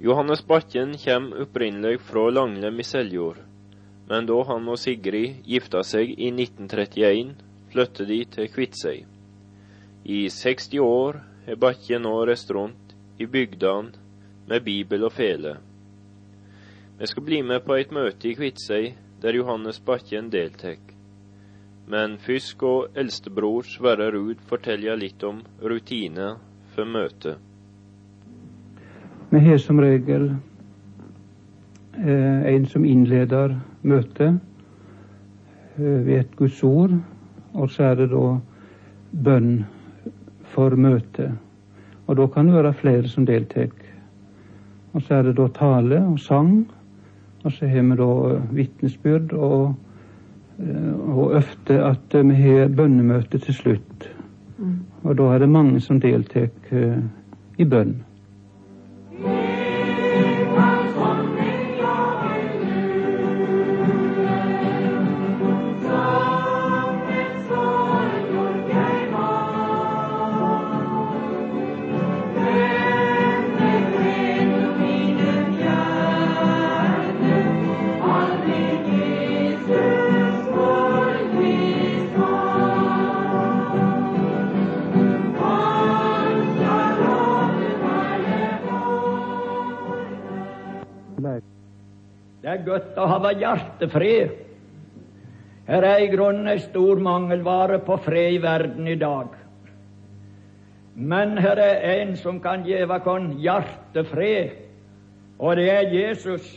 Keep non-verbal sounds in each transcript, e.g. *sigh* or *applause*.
Johannes Bakken kommer opprinnelig fra Langlem i Seljord, men da han og Sigrid gifta seg i 1931, flyttet de til Kviteseid. I 60 år har Bakken nå reist rundt i bygdene med bibel og fele. Vi skal bli med på et møte i Kviteseid der Johannes Bakken deltar. Men først skal eldstebror Sverre Ruud fortelle litt om rutiner for møtet. Vi har som regel eh, en som innleder møtet eh, ved et Guds ord, og så er det da bønn for møtet. Og da kan det være flere som deltar. Og så er det da tale og sang, og så har vi da vitnesbyrd, og, og ofte at vi har bønnemøte til slutt. Mm. Og da er det mange som deltar i bønn. Godt å ha hjertefred. Her er i grunnen ei stor mangelvare på fred i verden i dag. Men her er en som kan gjeve oss hjertefred, og det er Jesus.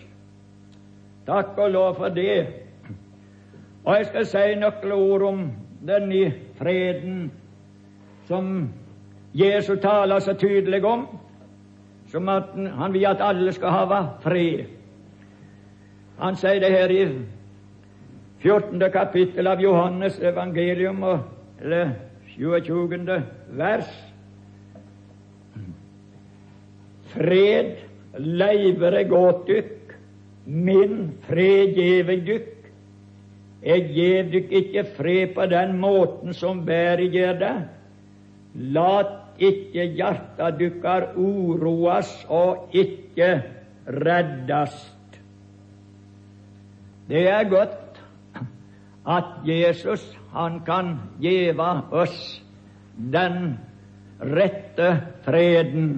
Takk og lov for det. Og jeg skal si noen ord om denne freden som Jesus taler så tydelig om, som at han vil at alle skal ha fred. Han sier det her i 14. kapittel av Johannes evangelium, eller 27. vers. Fred leiver eg åt dykk, min fred gjev eg dykk. Eg gjev dykk ikke fred på den måten som verden gjer det. Lat ikke hjarta dykkar uroas og ikke reddast. Det er godt at Jesus han kan gjeve oss den rette freden.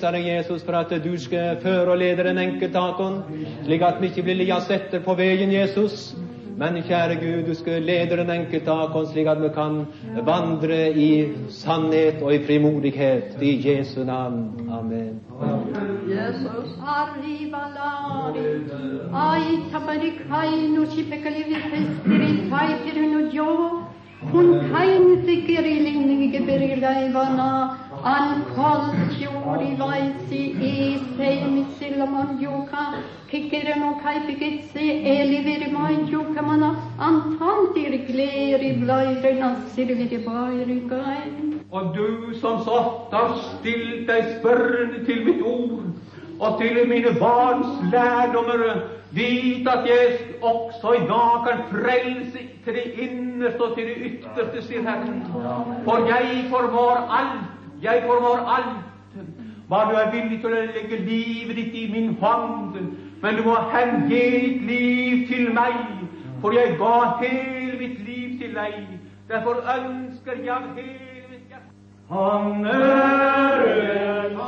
Priser deg, Jesus, for at du skal føre og lede den enkelte av oss, slik at vi ikke blir liggende etter på veien, Jesus. Men kjære Gud, du skal lede den enkelte av oss, slik at vi kan vandre i sannhet og i frimodighet. I Jesu navn. Amen. Jesus arriva lari, ai tabari kainu chipekali vifestiri taitirinu jo, kun kain sikiri an koltjori vaisi e seimi sillaman joka, kikireno kaipikitsi eliviri man joka mana, antantir gleri blairena sirviri bairi gain. Og du som satt har stilt deg spørrende til mitt ord og til mine barns lærdommer, vit at jeg også i dag kan frelse til det innerste og til det ytterste, sier Herren. For jeg formår alt, jeg formår alt. Hva du er villig til å legge livet ditt i min hånd, men du må hengi ditt liv til meg, for jeg ga hele mitt liv til deg. Derfor ønsker jeg hele mitt hjerte Han er en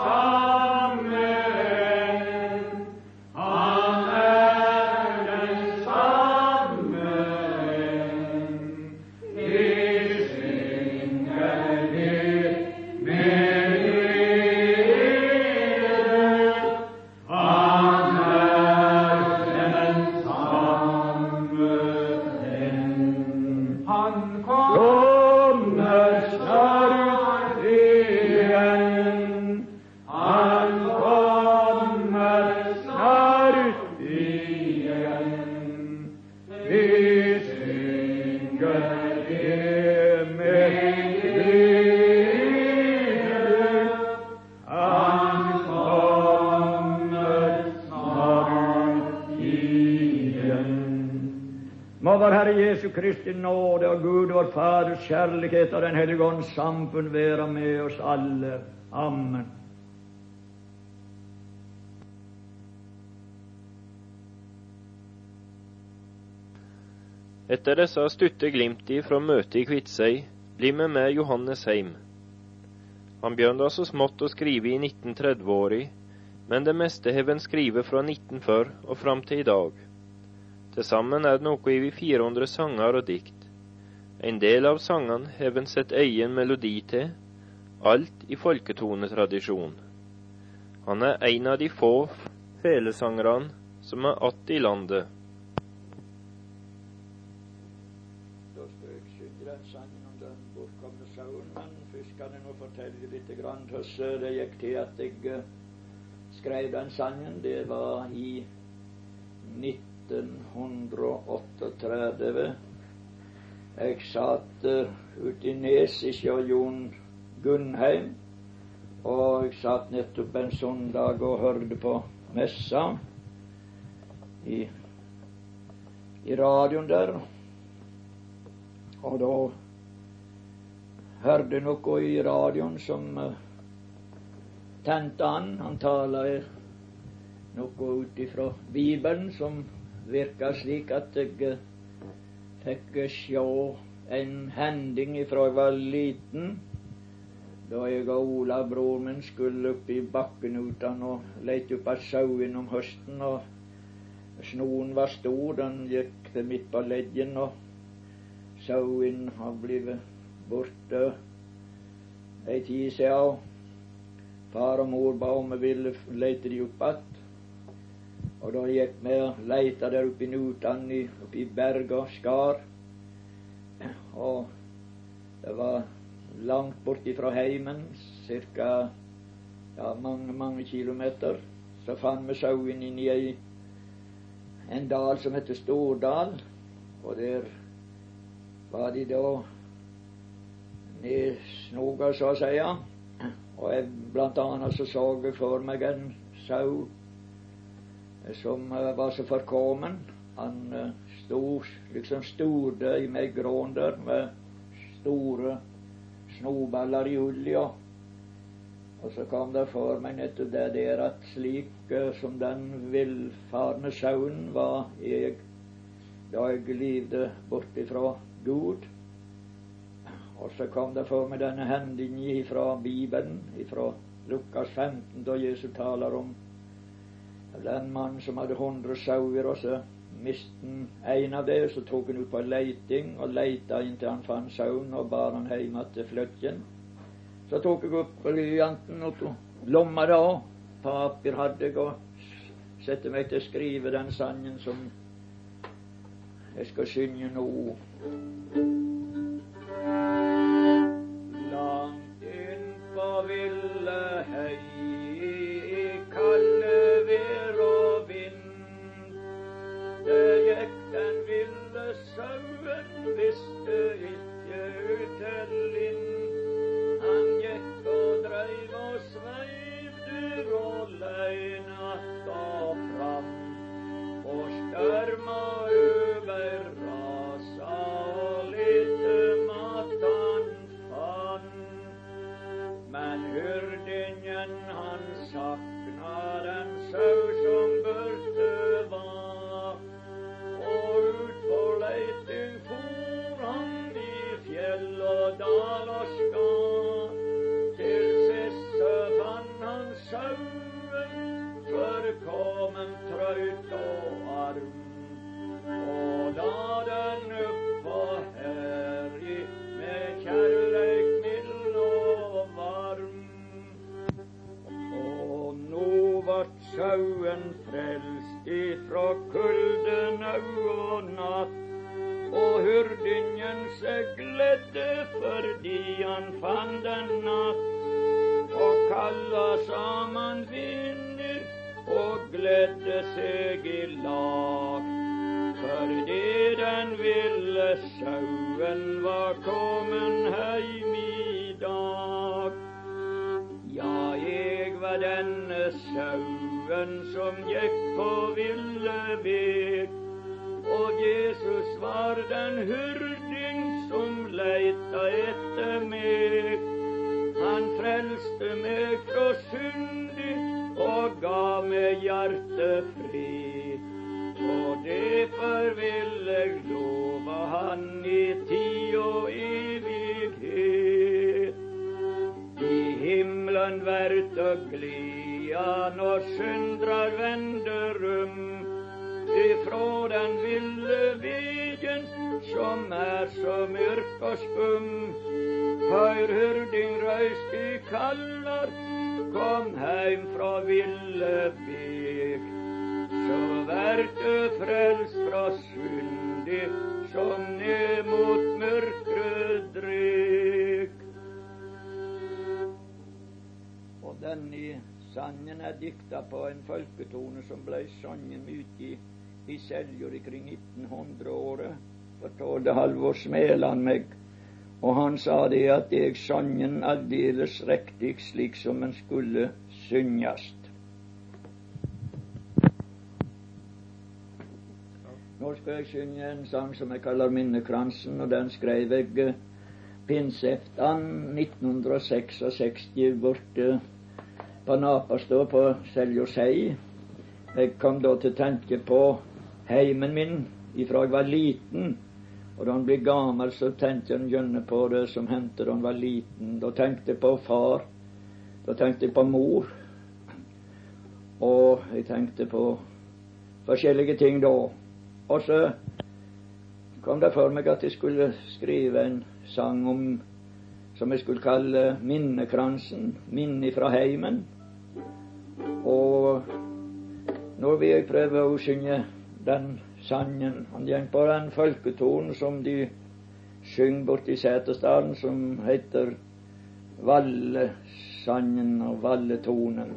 Kristi nåde og Gud vår Faders kjærlighet og Den hellige ånds samfunn være med oss alle. Amen. Etter disse stutte glimti fra møtet i Kviteseid blir vi med Johannes heim. Han begynte så smått å skrive i 1930-åri, men det meste har han skrevet fra 1940 og fram til i dag. Til sammen er det noe over 400 sanger og dikt. En del av sangene har en sett egen melodi til, alt i folketonetradisjon. Han er en av de få felesangerne som er att i landet. Da den sangen om den bortkomne sauen, først kan jeg nå fortelle litt grann hvordan det gikk til at jeg skrev den sangen. Det var i 1938. Jeg satt uh, ute i Nes hos Jon Gunnheim, og jeg satt nettopp en søndag og hørte på messa i, i radioen der. Og da hørte noe i radioen som uh, tente an. Han taler noe ut ifra Bibelen som virka slik at jeg fikk sjå en hending ifra jeg var liten. Da jeg og Ola, bror min, skulle opp i bakken uten og leite opp av sauen om høsten. og Snoen var stor, den gikk til midt på leggen, og sauen har blitt borte ei tid siden. Far og mor ba om vi ville leite de opp igjen. Og da gikk vi og leita der oppe i Nutan, oppe i berg og skar. Og det var langt bort ifra heimen, ca. Ja, mange, mange kilometer. Så fant vi sauen inn i ei, en dal som heter Stordal. Og der var de da nedsnoga, så å si. Og jeg blant annet så så jeg for meg en sau som uh, var så forkommen. Han stod liksom storde i meggråen der med store snoballer i olja. Og så kom det for meg nettopp det der at slik uh, som den villfarne sauen var jeg da jeg levde bort ifra Gud. Og så kom det for meg denne hendingen fra Bibelen, fra Lukas 15, da Jesus taler om den mann som hadde hundre sauer, og så mistet han en av dem. Så tok han ut på leiting og leita inntil han fant sauen, og bar han hjem til fløkken. Så tok jeg opp blyanten og lomma da, papir hadde jeg, og satte meg til å skrive den sangen som jeg skal synge nå. Langt inn på ville hei, sauen, visste ikke uten lind. Han gikk og dreiv og sveivde rå sauen var kommen heim i dag. Ja, jeg var denne sauen som gikk på ville veg. Og Jesus var den hyrding som leita etter meg. Han frelste meg fra syndig og ga meg hjertefri. Og derfor vil jeg love Han himmelen vert glia når syndrar vender um ifrå den ville vegen som er så mørk og skum. Høyr hyrding røyst i kallar, kom heim fra ville veg. Så vert du frelst fra syndig som ned mot mørkre dreg. Denne sangen er dikta på en folketone som blei sunget mye i Seljord kring 1900-året. Fortalte Halvor Smeland meg, og han sa det at jeg sang den aldeles riktig slik som den skulle syngast. Nå skal jeg synge en sang som jeg kaller Minnekransen, og den skrev jeg Pinseftan pinseaften 1966 borte på Napastå på Seljosei. Jeg kom da til å tenke på heimen min ifra jeg var liten. Og da han blir gammel, så tenkte han gjerne på det som hendte da han var liten. Da tenkte jeg på far. Da tenkte jeg på mor. Og jeg tenkte på forskjellige ting da. Og så kom det for meg at jeg skulle skrive en sang om som jeg skulle kalle Minnekransen. Minne fra heimen. Og når vi prøver å synge den sangen. Han går på den folketonen som de synger borti Setesdalen, som heter Vallesangen og Valletonen.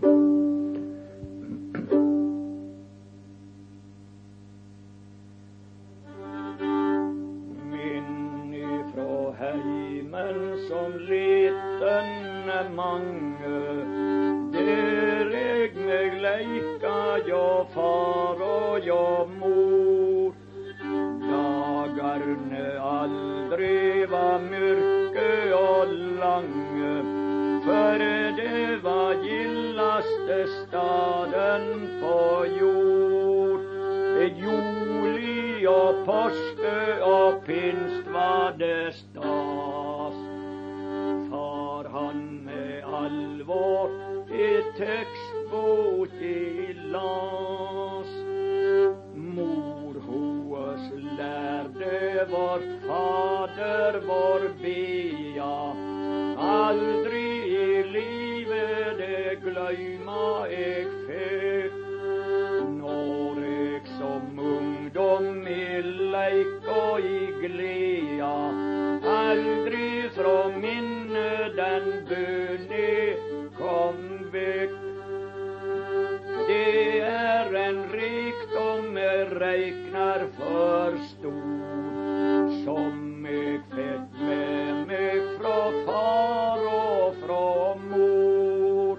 Rikdom för reiknar for stor, som eg fett med mig fra far og fra mor.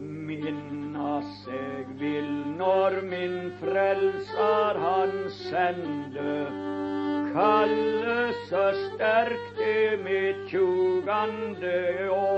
Minnas eg vil når min frelsar han sende, kalle så sterkt mitt tjugande år.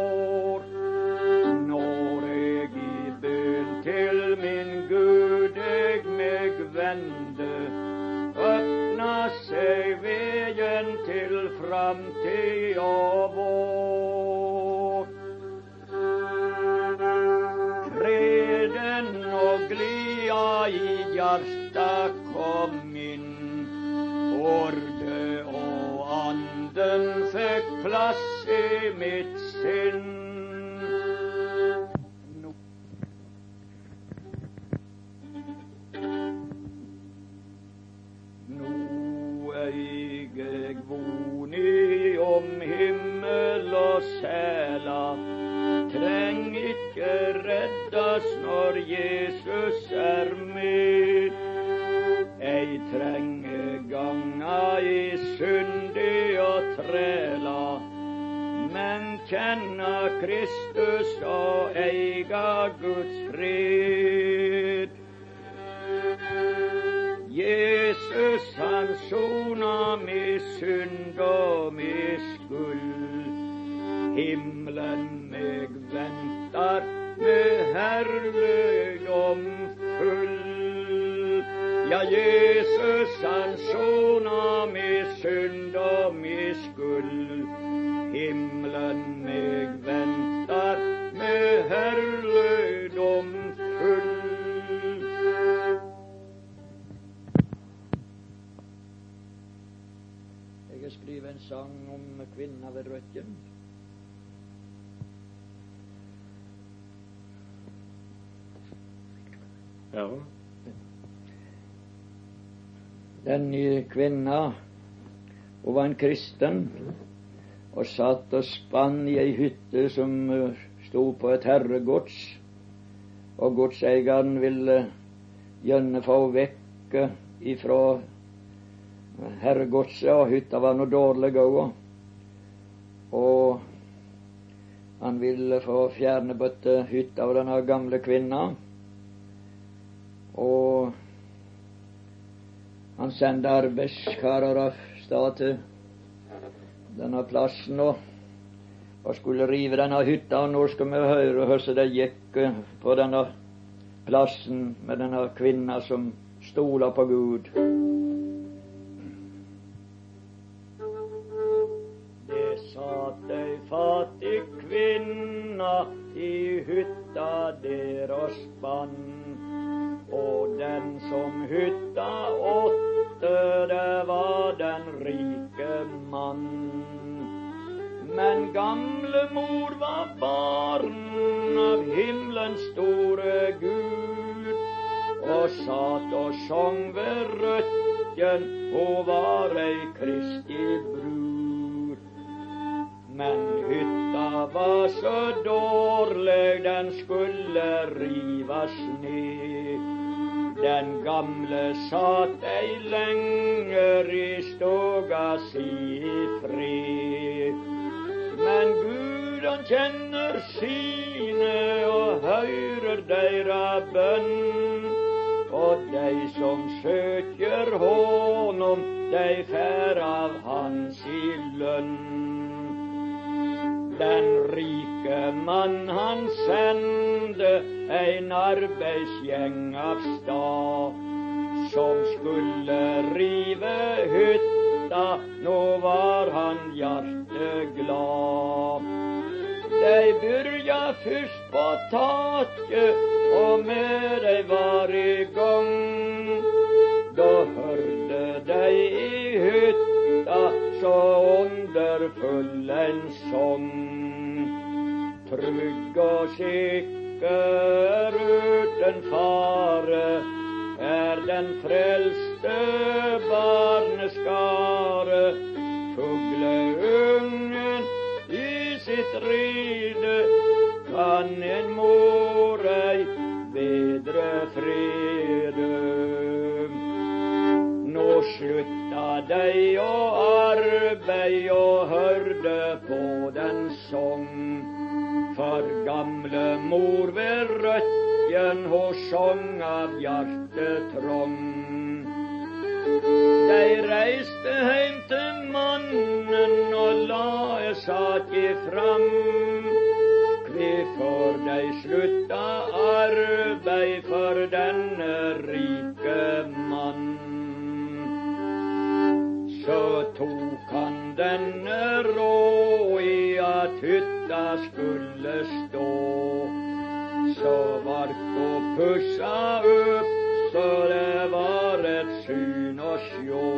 Meg venter med herligdom full. Jeg har skrevet en sang om kvinna ved røkken. Ja. Den nye kvinna, hun var en kristen, og satt og spann i ei hytte som eh, sto på et herregods. Og godseieren ville gjerne få vekk eh, ifra herregodset, og hytta var noe dårlig òg. Og han ville få fjerne bøtte hytta av denne gamle kvinna. Og han sendte arbeidskarer av sted til denne plassen og, og skulle rive denne hytta. Og nå skal vi høre hvordan det gikk eh, på denne plassen med denne kvinna som stoler på Gud. Det satt ei fattig kvinna i hytta der og spann. Og den som hytta åtte, det var den rike mann. Men gamle mor var barn av himmelens store Gud, og satt og sjong ved røkken, og var ei Kristi brud. Men hytta var så dårlig, den skulle rivas ned. Den gamle satt ei lenger i stoga si fred. Men Gud han kjenner sine og høyrer deira bønn. Og dei som søker Honom, dei fær av Hans i lønn. Den rike mann han sende ein arbeidsgjeng av stad, som skulle rive hytta, nå var han hjerteglad. Dei byrja først på taket, og med dei var i gang. Da hørte dei i hytta så underfull en sang. Trygg og sikker uten fare er den frelste barneskare. Fugleungen i sitt ride kan en mor ei bedre frede. Nå slutta dei å arbeid og hørde på den song. For gamle mor ved Røtjen, ho sang av hjertetrong. De reiste heim til mannen og la saka sak fram. Kvifor de slutta arbeid for denne rike mann. Så tok han denne råd i at hytta skulle stå. Så vart ho pussa opp så det var et syn å sjå.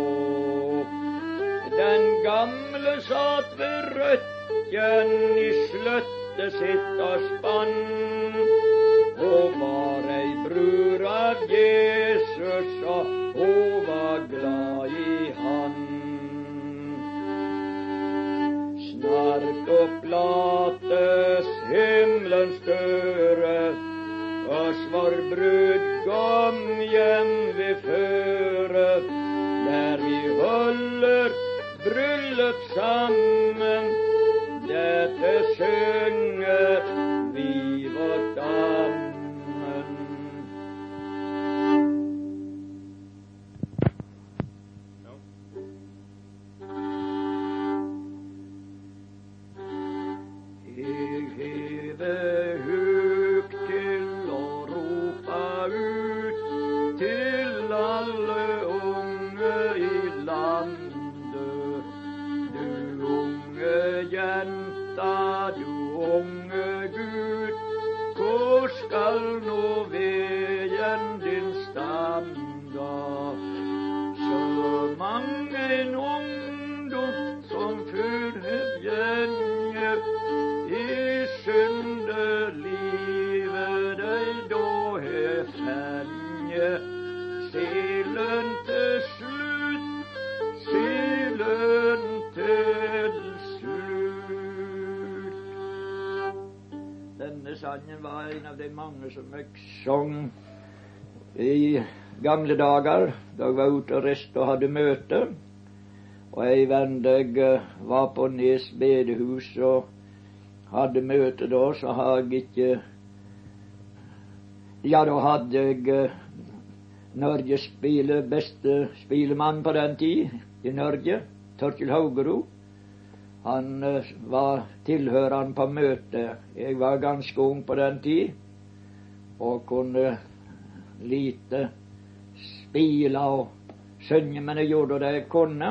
Den gamle satt ved røkken i sløttet sitt og spann. og var ei brur av Jesus, og hun var glad i han. Snart opplates himmelens døre, oss vår brudgom hjem vi føre, der vi holder bryllup sammen. Dette synger var er mange som jeg sang i gamle dager da jeg var ute og reiste og hadde møte. Og ei venn jeg eh, var på Nes bedehus og hadde møte da, så har jeg ikke Ja, da hadde jeg eh, Norges spile, beste spilemann på den tid i Norge, Torkil Haugerud. Han uh, var tilhørende på møtet. Jeg var ganske ung på den tid og kunne lite spille og synge, men jeg gjorde det jeg kunne.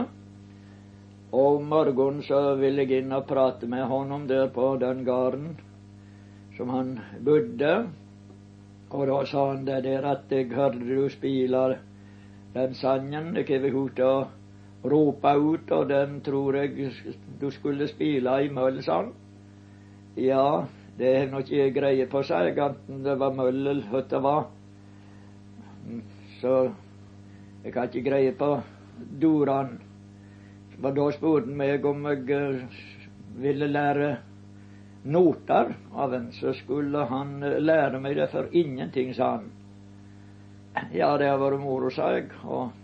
Og om morgenen så ville jeg inn og prate med honom der på den gården som han bodde. Og da sa han det der at jeg hørte du spille den sangen. Jeg har hørt å rope ut, og den tror jeg du skulle spille i møll, sa han. Ja, det har nå ikke greie på, sa jeg, enten det var møll eller hva det var. Så jeg har ikke greie på dorene. var da spurte han meg om jeg eh, ville lære noter av en, så skulle han eh, lære meg det for ingenting, sa han. Ja, det har vært moro, sa jeg, og,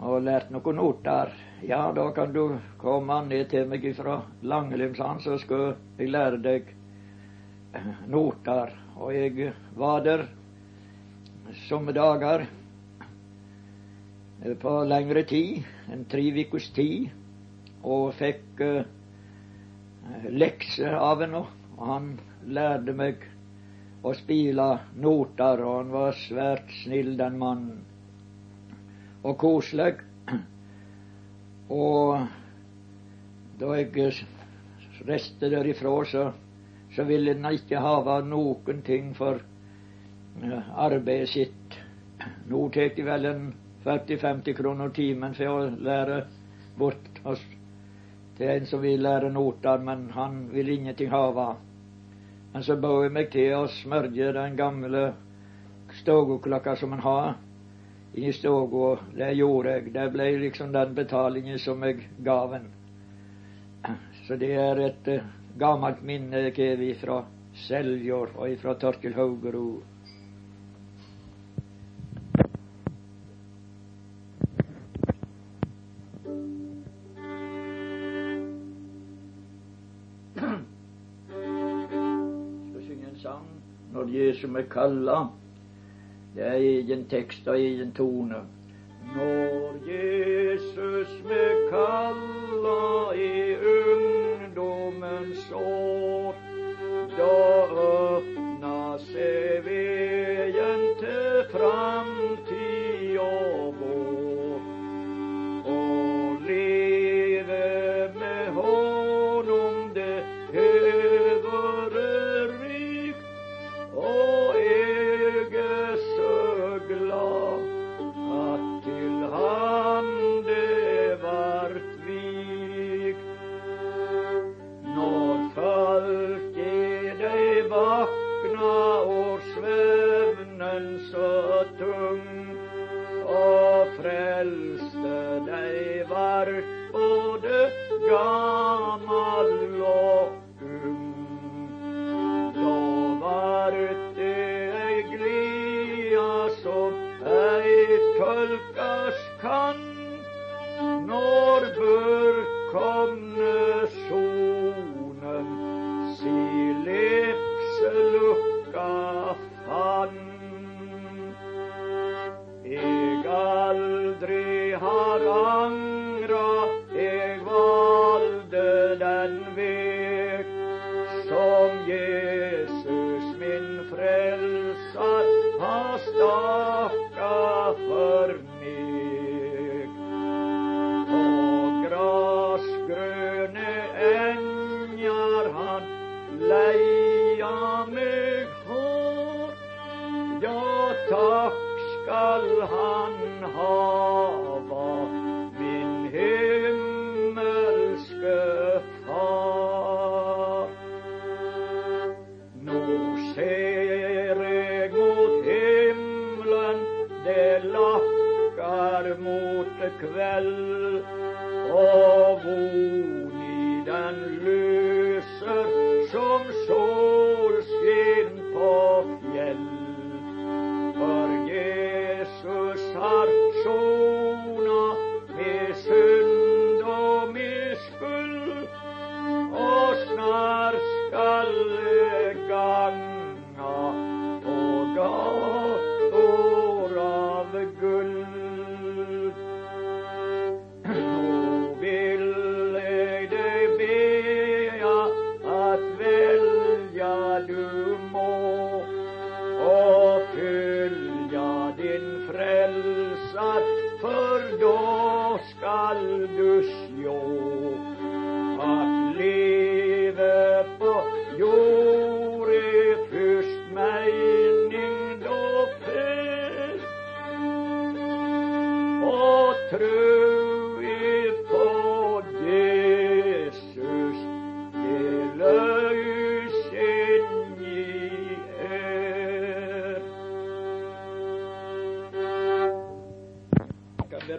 og lært noen noter. Ja, da kan du komme ned til meg fra Langelim, sa han, så skal jeg lære deg noter. Og jeg var der somme dager på lengre tid, en tre ukers tid, og fikk uh, lekser av henne. Og han lærte meg å spille noter, og han var svært snill, den mannen. Og koselig. Og da jeg reiste derifra, så, så ville han ikke ha noen ting for uh, arbeidet sitt. Nå tar de vel en 40-50 kroner timen for å lære bort oss til en som vil lære noter, men han vil ingenting hava. Men så bød jeg meg til å smørje den gamle stogoklokka som han har, i stoga. Det gjorde jeg. Det ble liksom den betalingen som jeg gav en. Så det er et uh, gammelt minne jeg har fra Seljord og fra Torkil Haugerud. som er kalla. Det er egen tekst og egen tone. Når Jesus med kalla i ungdommens år, da öppna sig veien 啊。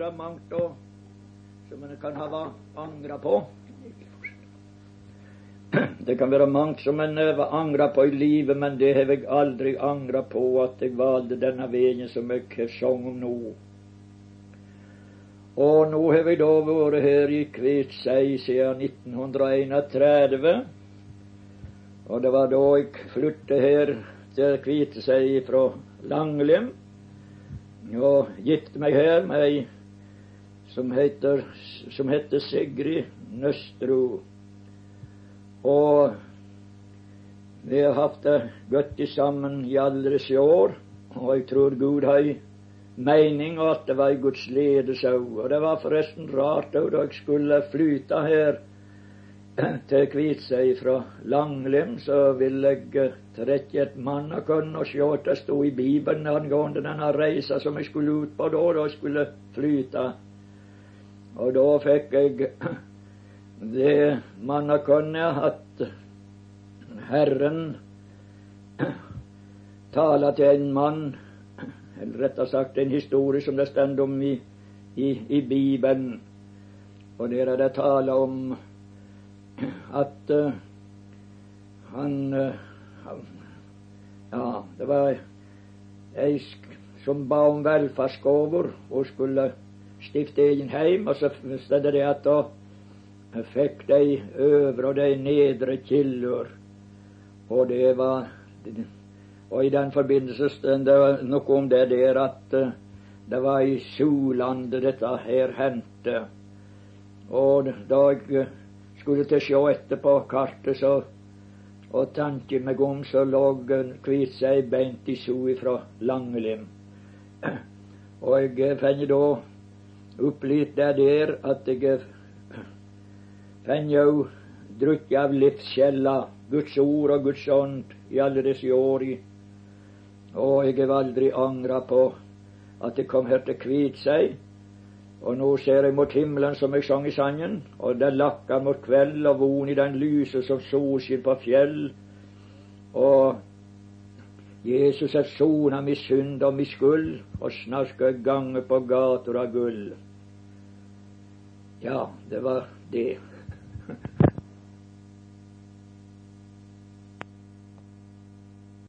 Være mangt da, som en kan ha angra på. Det kan være mangt som en har angra på i livet, men det har jeg aldri angra på at jeg valgte denne veien som jeg har sunget om nå. Og nå har vi da vært her i Kviteseid siden 1931. Og det var da jeg flyttet her til Kviteseid fra Langlem. Og gifte meg her med ei som heter, som heter Sigrid Nøstro. Og vi har hatt det godt sammen i alle disse år. Og jeg tror Gud har mening, og at det var i Guds ledelse òg. Og det var forresten rart òg da jeg skulle flyte her til Kviteseid fra Langlem, så ville jeg trekke et mannakønn og sjå at det stod i Bibelen angående denne reisa som jeg skulle ut på da, da jeg skulle flyte. Og da fikk jeg det man har kunnet, at Herren taler til en mann, eller rettere sagt en historie som det står om i, i, i Bibelen. Og der er det tale om at uh, han, uh, Ja, det var ei som ba om velferdsgaver og skulle stifte egen heim, og så stod det at da fikk de øvre og de nedre kilder. Og det var Og i den forbindelse stod det noe om det der at uh, det var i Sulandet dette her hendte. Og da jeg skulle til å se etter på kartet, så og tanke meg om, så lå Kviteseid beint i so ifra Langelim. *clears throat* Og jeg finner da opp jeg der, at jeg fann òg drukket av livskjella, Guds ord og Guds ånd i alle disse år. Og jeg har aldri angra på at jeg kom her til Kviteseid. Og nå ser jeg mot himmelen som jeg sang i sangen, og det lakker mot kveld, og von i den lyse som solskinn på fjell. Og Jesus er sona mi synd og mi skyld, og snart skal jeg gange på gater av gull. Ja, det var det.